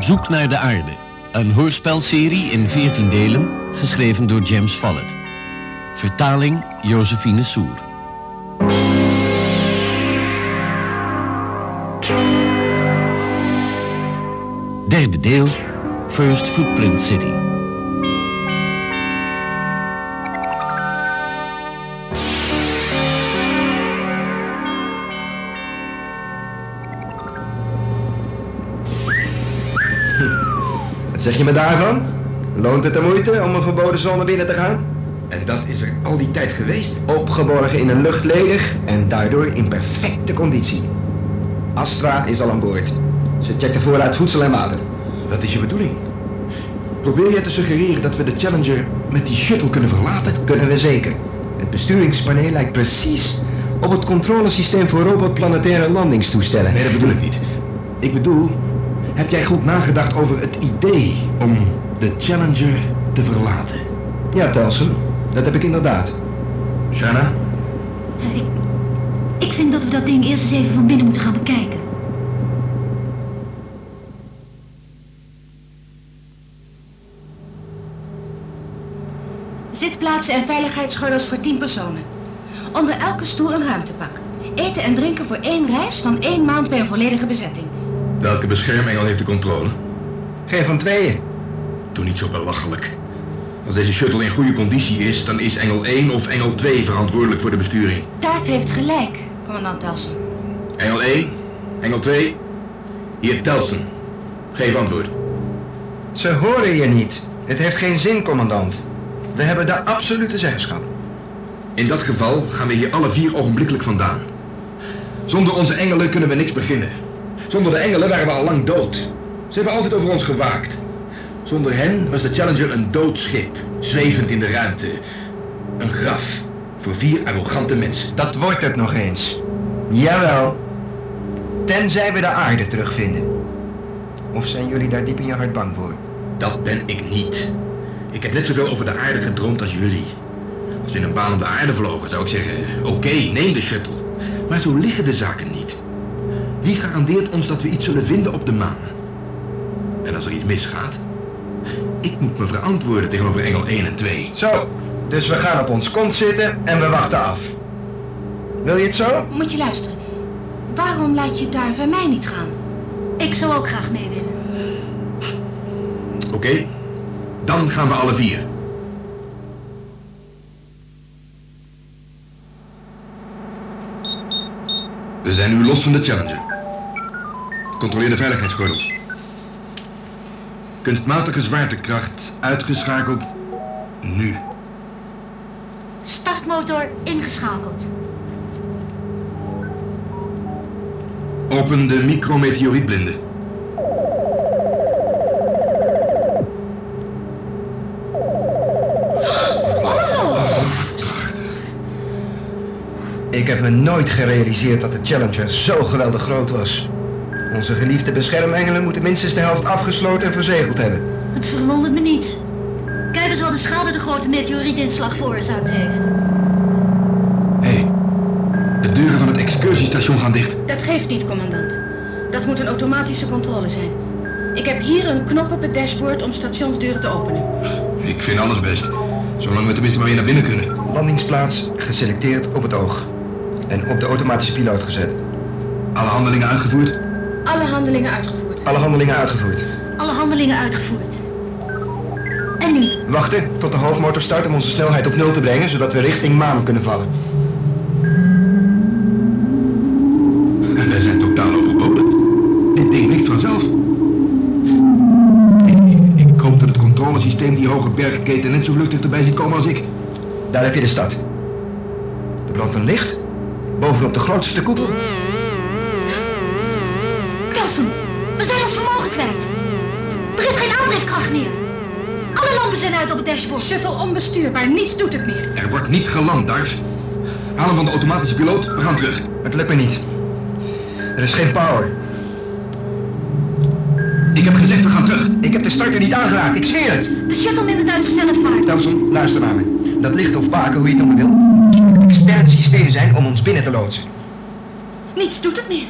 Op zoek naar de aarde. Een hoorspelserie in 14 delen, geschreven door James Follett. Vertaling Josephine Soer. Derde deel, First Footprint City. Wat zeg je me daarvan? Loont het de moeite om een verboden zone binnen te gaan? En dat is er al die tijd geweest? Opgeborgen in een luchtledig en daardoor in perfecte conditie. Astra is al aan boord. Ze checkt de voorraad voedsel en water. Dat is je bedoeling. Probeer je te suggereren dat we de Challenger met die shuttle kunnen verlaten? Kunnen we zeker. Het besturingspaneel lijkt precies op het controlesysteem voor robotplanetaire landingstoestellen. Nee, dat bedoel ik niet. Ik bedoel, heb jij goed nagedacht over het idee om de Challenger te verlaten? Ja, Telsen, dat heb ik inderdaad. Shanna? Ik, ik vind dat we dat ding eerst eens even van binnen moeten gaan bekijken. Zitplaatsen en veiligheidsgordels voor 10 personen. Onder elke stoel een ruimtepak. Eten en drinken voor één reis van één maand bij een volledige bezetting. Welke beschermengel heeft de controle? Geen van tweeën. Doe niet zo belachelijk. Als deze shuttle in goede conditie is, dan is engel 1 of engel 2 verantwoordelijk voor de besturing. Tarf heeft gelijk, commandant Telsen. Engel 1, engel 2, hier Telsen. Geef antwoord. Ze horen je niet. Het heeft geen zin, commandant. We hebben de absolute zeggenschap. In dat geval gaan we hier alle vier ogenblikkelijk vandaan. Zonder onze engelen kunnen we niks beginnen. Zonder de engelen waren we al lang dood. Ze hebben altijd over ons gewaakt. Zonder hen was de Challenger een dood schip, zwevend in de ruimte. Een graf voor vier arrogante mensen. Dat wordt het nog eens. Jawel. Tenzij we de aarde terugvinden. Of zijn jullie daar diep in je hart bang voor? Dat ben ik niet. Ik heb net zoveel over de aarde gedroomd als jullie. Als we in een baan om de aarde vlogen, zou ik zeggen: oké, neem de shuttle. Maar zo liggen de zaken niet. Wie garandeert ons dat we iets zullen vinden op de maan? En als er iets misgaat? Ik moet me verantwoorden tegenover engel 1 en 2. Zo, dus we gaan op ons kont zitten en we wachten af. Wil je het zo? Moet je luisteren. Waarom laat je Darf en mij niet gaan? Ik zou ook graag mee willen. Oké, dan gaan we alle vier. We zijn nu los van de Challenger. Controleer de veiligheidsgordels. Kunstmatige zwaartekracht uitgeschakeld nu. Startmotor ingeschakeld. Open de micrometeorietblinden. Ik heb me nooit gerealiseerd dat de Challenger zo geweldig groot was. Onze geliefde beschermengelen moeten minstens de helft afgesloten en verzegeld hebben. Het verwondert me niet. Kijk eens wat de schade de grote meteorietinslag veroorzaakt heeft. Hé, hey, de deuren van het excursiestation gaan dicht. Dat geeft niet, commandant. Dat moet een automatische controle zijn. Ik heb hier een knop op het dashboard om stationsdeuren te openen. Ik vind alles best. Zolang we tenminste maar weer naar binnen kunnen. Landingsplaats geselecteerd op het oog. En op de automatische piloot gezet. Alle handelingen uitgevoerd? Alle handelingen uitgevoerd. Alle handelingen uitgevoerd. Alle handelingen uitgevoerd. En nu? Wachten tot de hoofdmotor start om onze snelheid op nul te brengen, zodat we richting maan kunnen vallen. Wij zijn totaal overbodig. Dit ding ligt vanzelf. Ik, ik hoop dat het controlesysteem die hoge bergketen net zo vluchtig erbij ziet komen als ik. Daar heb je de stad. Er brandt een licht. Bovenop de grootste koepel. We zijn ons vermogen kwijt. Er is geen aandrijfkracht meer. Alle lampen zijn uit op het dashboard. Shuttle onbestuurbaar, niets doet het meer. Er wordt niet geland, Darf. Haal hem van de automatische piloot, we gaan terug. Het lukt me niet. Er is geen power. Ik heb gezegd, we gaan terug. Ik heb de starter niet aangeraakt, ik zweer het. De shuttle mindert uit zichzelf vaart. Telson, luister naar me. Dat licht of baken, hoe je het noemen wil, moet een extern systeem zijn om ons binnen te loodsen. Niets doet het meer.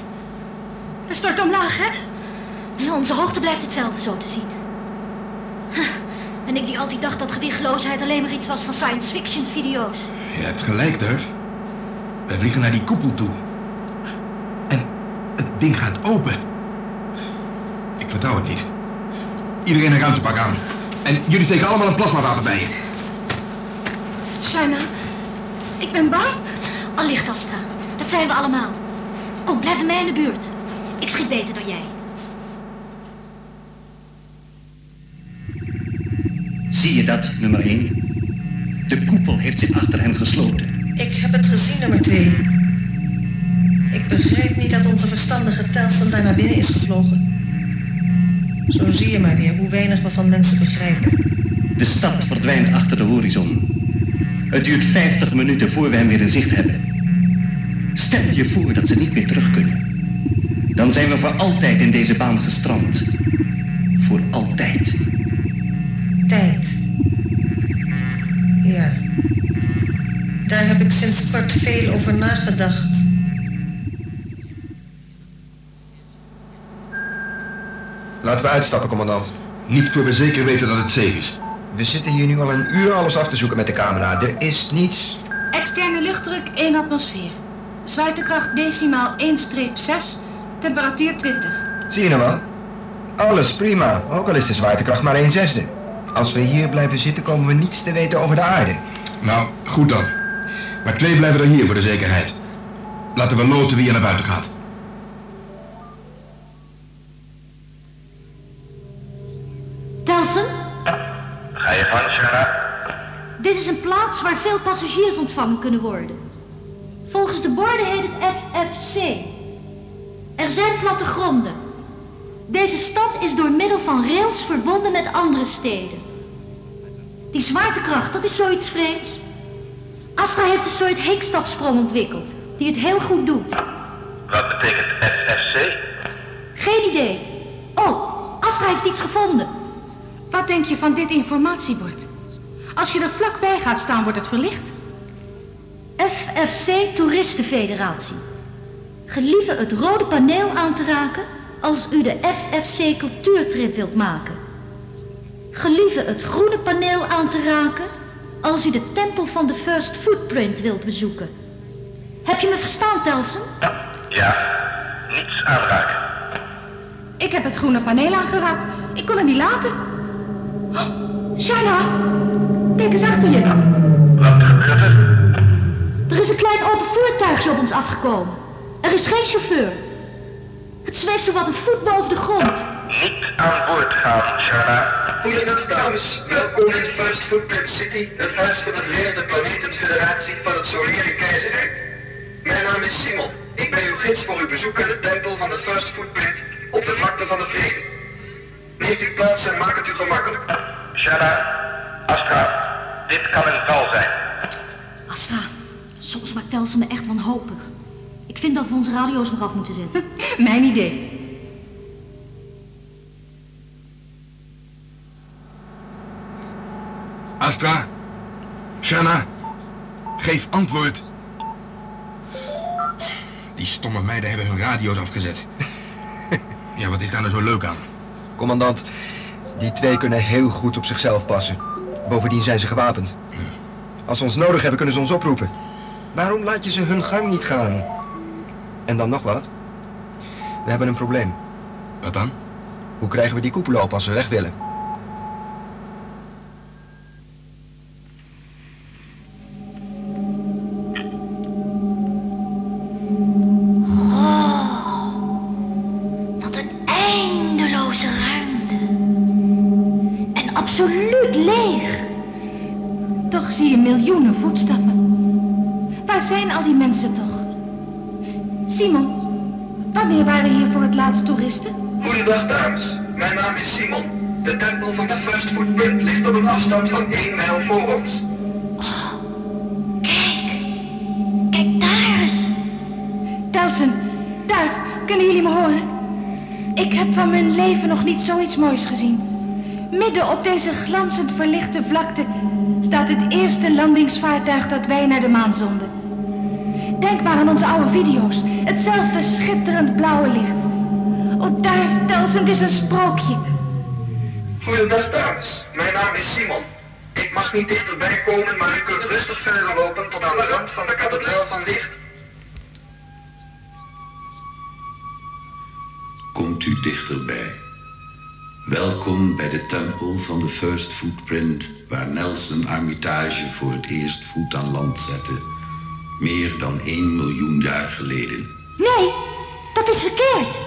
We storten omlaag, hè? Onze hoogte blijft hetzelfde zo te zien. En ik die altijd dacht dat gewichtloosheid alleen maar iets was van science fiction video's. Je hebt gelijk, Durf. Wij vliegen naar die koepel toe. En het ding gaat open. Ik vertrouw het niet. Iedereen een ruimtepak aan. En jullie steken allemaal een plasmawapen bij je. Shaina, ik ben bang. Allicht, Astra. Dat zijn we allemaal. Kom, blijf bij mij in de buurt. Ik schiet beter dan jij. Zie je dat, nummer 1? De koepel heeft zich achter hen gesloten. Ik heb het gezien, nummer twee. Ik begrijp niet dat onze verstandige Telston daar naar binnen is gevlogen. Zo zie je maar weer hoe weinig we van mensen begrijpen. De stad verdwijnt achter de horizon. Het duurt 50 minuten voor we hem weer in zicht hebben. Stel je voor dat ze niet meer terug kunnen. Dan zijn we voor altijd in deze baan gestrand. Voor altijd. Tijd. Ja. Daar heb ik sinds kort veel over nagedacht. Laten we uitstappen, commandant. Niet voor we zeker weten dat het safe is. We zitten hier nu al een uur alles af te zoeken met de camera. Er is niets. Externe luchtdruk 1 atmosfeer. Zwaartekracht decimaal 1-6. Temperatuur 20. Zie je nou wel? Alles prima, ook al is de zwaartekracht maar 1 zesde. Als we hier blijven zitten, komen we niets te weten over de aarde. Nou, goed dan. Maar twee blijven er hier voor de zekerheid. Laten we loten wie er naar buiten gaat. Telsen, Ga je gang, Sarah? dit is een plaats waar veel passagiers ontvangen kunnen worden. Volgens de borden heet het FFC. Er zijn plattegronden. Deze stad is door middel van rails verbonden met andere steden. Die zwaartekracht, dat is zoiets vreemds. Astra heeft een soort hikstapsprong ontwikkeld, die het heel goed doet. Wat betekent FFC? Geen idee. Oh, Astra heeft iets gevonden. Wat denk je van dit informatiebord? Als je er vlakbij gaat staan, wordt het verlicht. FFC Toeristenfederatie. Gelieve het rode paneel aan te raken als u de FFC cultuurtrip wilt maken. Gelieve het groene paneel aan te raken als u de tempel van de First Footprint wilt bezoeken. Heb je me verstaan, Telsen? Ja, niets aanraken. Ik heb het groene paneel aangeraakt. Ik kon het niet laten. Oh, kijk eens achter je. Wat gebeurt er? Er is een klein open voertuigje op ons afgekomen. Er is geen chauffeur. Het zweeft zowat een voet boven de grond. Niet aan boord gaan, Sharna. Goedendag dames, welkom in First Footprint City, het huis van de Verenigde Planetenfederatie van het Solaire Keizerrijk. Mijn naam is Simon, ik ben uw gids voor uw bezoek aan de tempel van de First Footprint op de vlakte van de vrede. Neemt u plaats en maak het u gemakkelijk. Sharna, Astra, dit kan een val zijn. Astra, soms maakt Telsen me echt wanhopig. Ik vind dat we onze radio's nog af moeten zetten. Mijn idee. Astra? Shanna? Geef antwoord. Die stomme meiden hebben hun radio's afgezet. Ja, wat is daar nou zo leuk aan? Commandant, die twee kunnen heel goed op zichzelf passen. Bovendien zijn ze gewapend. Als ze ons nodig hebben, kunnen ze ons oproepen. Waarom laat je ze hun gang niet gaan? En dan nog wat. We hebben een probleem. Wat dan? Hoe krijgen we die koepel open als we weg willen? Wat een eindeloze ruimte. En absoluut leeg. Toch zie je miljoenen voetstappen. Waar zijn al die mensen toch? Simon, wanneer waren hier voor het laatst toeristen? Goedendag dames, mijn naam is Simon. De tempel van de First Footprint ligt op een afstand van 1 mijl voor ons. Kijk. Kijk daar eens. Telsen, Duif, kunnen jullie me horen? Ik heb van mijn leven nog niet zoiets moois gezien. Midden op deze glanzend verlichte vlakte staat het eerste landingsvaartuig dat wij naar de maan zonden. Denk maar aan onze oude video's. Hetzelfde schitterend blauwe licht. Oh, Duif, Telsen, het is een sprookje. Goedendag, dames. Mijn naam is Simon. Ik mag niet dichterbij komen, maar u kunt rustig verder lopen tot aan de rand van de kathedraal van licht. Komt u dichterbij. Welkom bij de tempel van de First Footprint, waar Nelson Armitage voor het eerst voet aan land zette. Meer dan 1 miljoen jaar geleden. Nee, dat is verkeerd.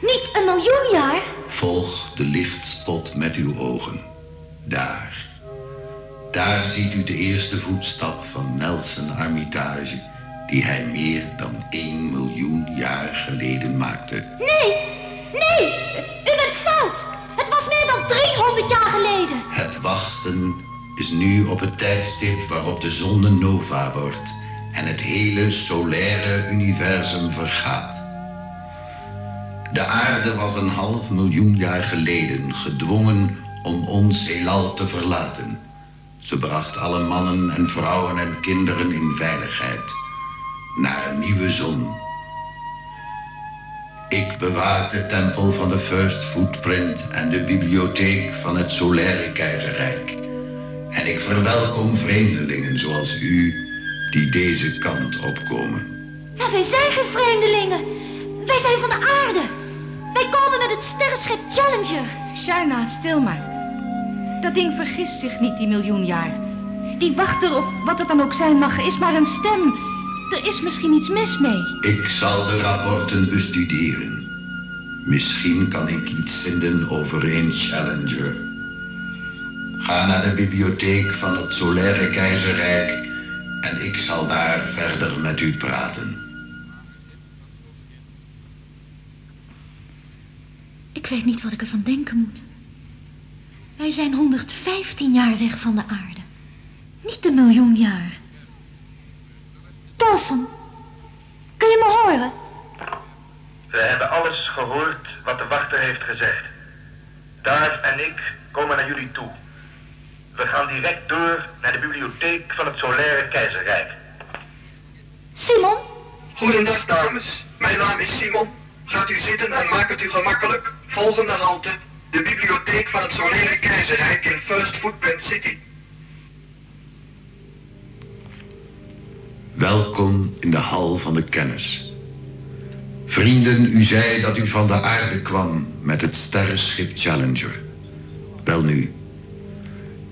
Niet een miljoen jaar. Volg de lichtspot met uw ogen. Daar. Daar ziet u de eerste voetstap van Nelson Armitage, die hij meer dan 1 miljoen jaar geleden maakte. Nee, nee, u bent fout. Het was meer dan 300 jaar geleden. Het wachten is nu op het tijdstip waarop de zon een nova wordt en het hele solaire universum vergaat. De aarde was een half miljoen jaar geleden gedwongen om ons heelal te verlaten. Ze bracht alle mannen en vrouwen en kinderen in veiligheid naar een nieuwe zon. Ik bewaar de tempel van de First Footprint en de bibliotheek van het Solaire Keizerrijk. En ik verwelkom vreemdelingen zoals u die deze kant opkomen. Maar wij zijn geen vreemdelingen. Wij zijn van de aarde. Wij komen met het sterrenschip Challenger. Sharna, stil maar. Dat ding vergist zich niet, die miljoen jaar. Die wachter, of wat het dan ook zijn mag, is maar een stem. Er is misschien iets mis mee. Ik zal de rapporten bestuderen. Misschien kan ik iets vinden over een Challenger. Ga naar de bibliotheek van het Solaire Keizerrijk en ik zal daar verder met u praten. Ik weet niet wat ik ervan denken moet. Wij zijn 115 jaar weg van de aarde. Niet een miljoen jaar. Dawson, kun je me horen? We hebben alles gehoord wat de wachter heeft gezegd. Darf en ik komen naar jullie toe. We gaan direct door naar de bibliotheek van het Solaire Keizerrijk. Simon? Goedendag, dames. Mijn naam is Simon. Gaat u zitten en maak het u gemakkelijk. Volgende halte, de bibliotheek van het Solaire Keizerrijk in First Footprint City. Welkom in de hal van de kennis. Vrienden, u zei dat u van de aarde kwam met het sterrenschip Challenger. Welnu,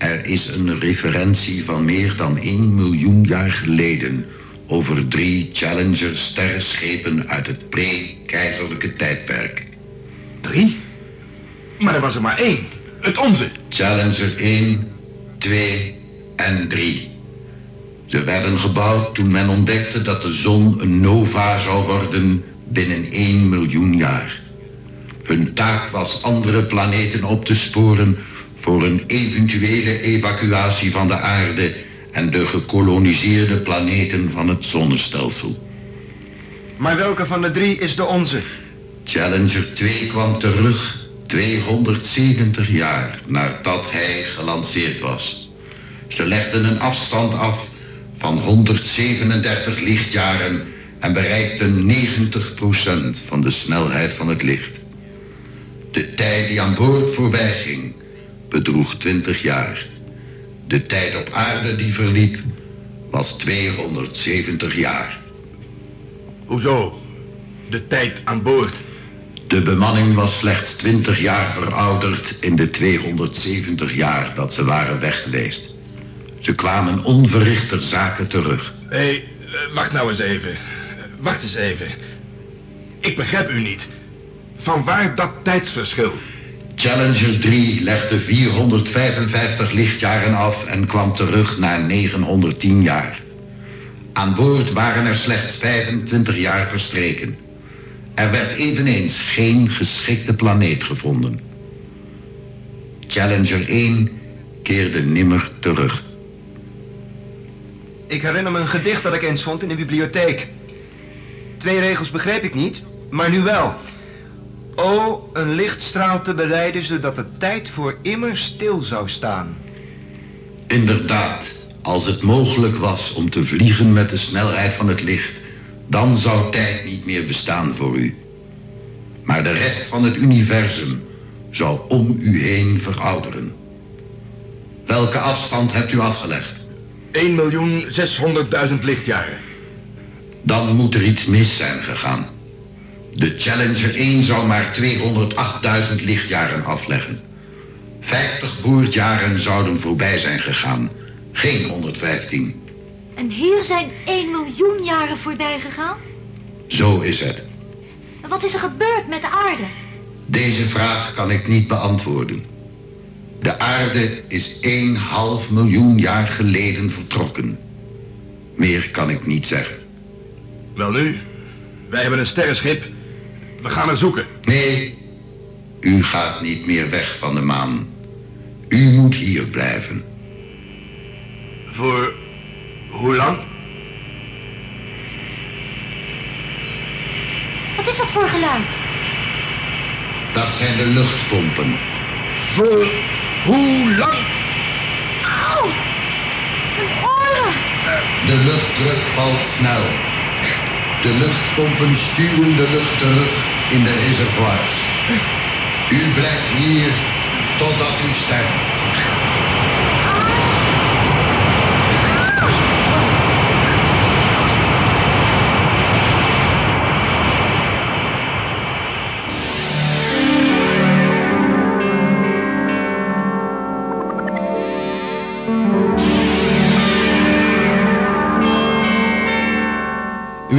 er is een referentie van meer dan 1 miljoen jaar geleden over drie Challenger sterrenschepen uit het pre-keizerlijke tijdperk. Drie? Maar er was er maar één. Het onze. Challenger 1, 2 en 3. Ze werden gebouwd toen men ontdekte dat de zon een nova zou worden binnen 1 miljoen jaar. Hun taak was andere planeten op te sporen voor een eventuele evacuatie van de aarde en de gekoloniseerde planeten van het zonnestelsel. Maar welke van de drie is de onze? Challenger 2 kwam terug 270 jaar nadat hij gelanceerd was. Ze legden een afstand af van 137 lichtjaren en bereikten 90% van de snelheid van het licht. De tijd die aan boord voorbij ging, bedroeg 20 jaar. De tijd op aarde die verliep, was 270 jaar. Hoezo? De tijd aan boord. De bemanning was slechts 20 jaar verouderd in de 270 jaar dat ze waren weg geweest. Ze kwamen onverrichter zaken terug. Hé, hey, wacht nou eens even. Wacht eens even. Ik begrijp u niet. Van waar dat tijdsverschil? Challenger 3 legde 455 lichtjaren af en kwam terug naar 910 jaar. Aan boord waren er slechts 25 jaar verstreken. Er werd eveneens geen geschikte planeet gevonden. Challenger 1 keerde nimmer terug. Ik herinner me een gedicht dat ik eens vond in de bibliotheek. Twee regels begreep ik niet, maar nu wel. O, een lichtstraal te bereiden zodat de tijd voor immer stil zou staan. Inderdaad, als het mogelijk was om te vliegen met de snelheid van het licht, dan zou tijd niet meer bestaan voor u. Maar de rest van het universum zou om u heen verouderen. Welke afstand hebt u afgelegd? 1.600.000 lichtjaren. Dan moet er iets mis zijn gegaan. De Challenger 1 zou maar 208.000 lichtjaren afleggen. 50 boertjaren zouden voorbij zijn gegaan. Geen 115. En hier zijn 1 miljoen jaren voorbij gegaan? Zo is het. En wat is er gebeurd met de aarde? Deze vraag kan ik niet beantwoorden. De aarde is 1,5 miljoen jaar geleden vertrokken. Meer kan ik niet zeggen. Wel nu, wij hebben een sterrenschip. We gaan het zoeken. Nee, u gaat niet meer weg van de maan. U moet hier blijven. Voor hoe lang? Wat is dat voor geluid? Dat zijn de luchtpompen. Voor hoe lang? Auw! Mijn oren! De luchtdruk valt snel. De luchtpompen stuwen de lucht terug in de reservoirs. U blijft hier totdat u sterft.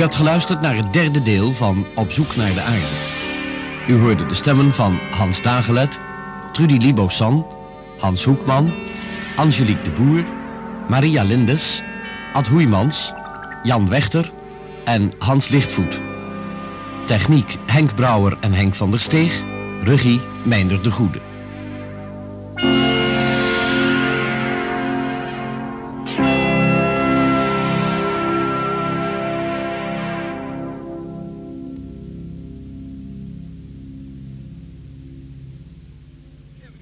U hebt geluisterd naar het derde deel van Op zoek naar de aarde. U hoorde de stemmen van Hans Dagelet, Trudy Libosan, Hans Hoekman, Angelique de Boer, Maria Lindes, Ad Hoeimans, Jan Wechter en Hans Lichtvoet. Techniek Henk Brouwer en Henk van der Steeg, regie Meinder de Goede.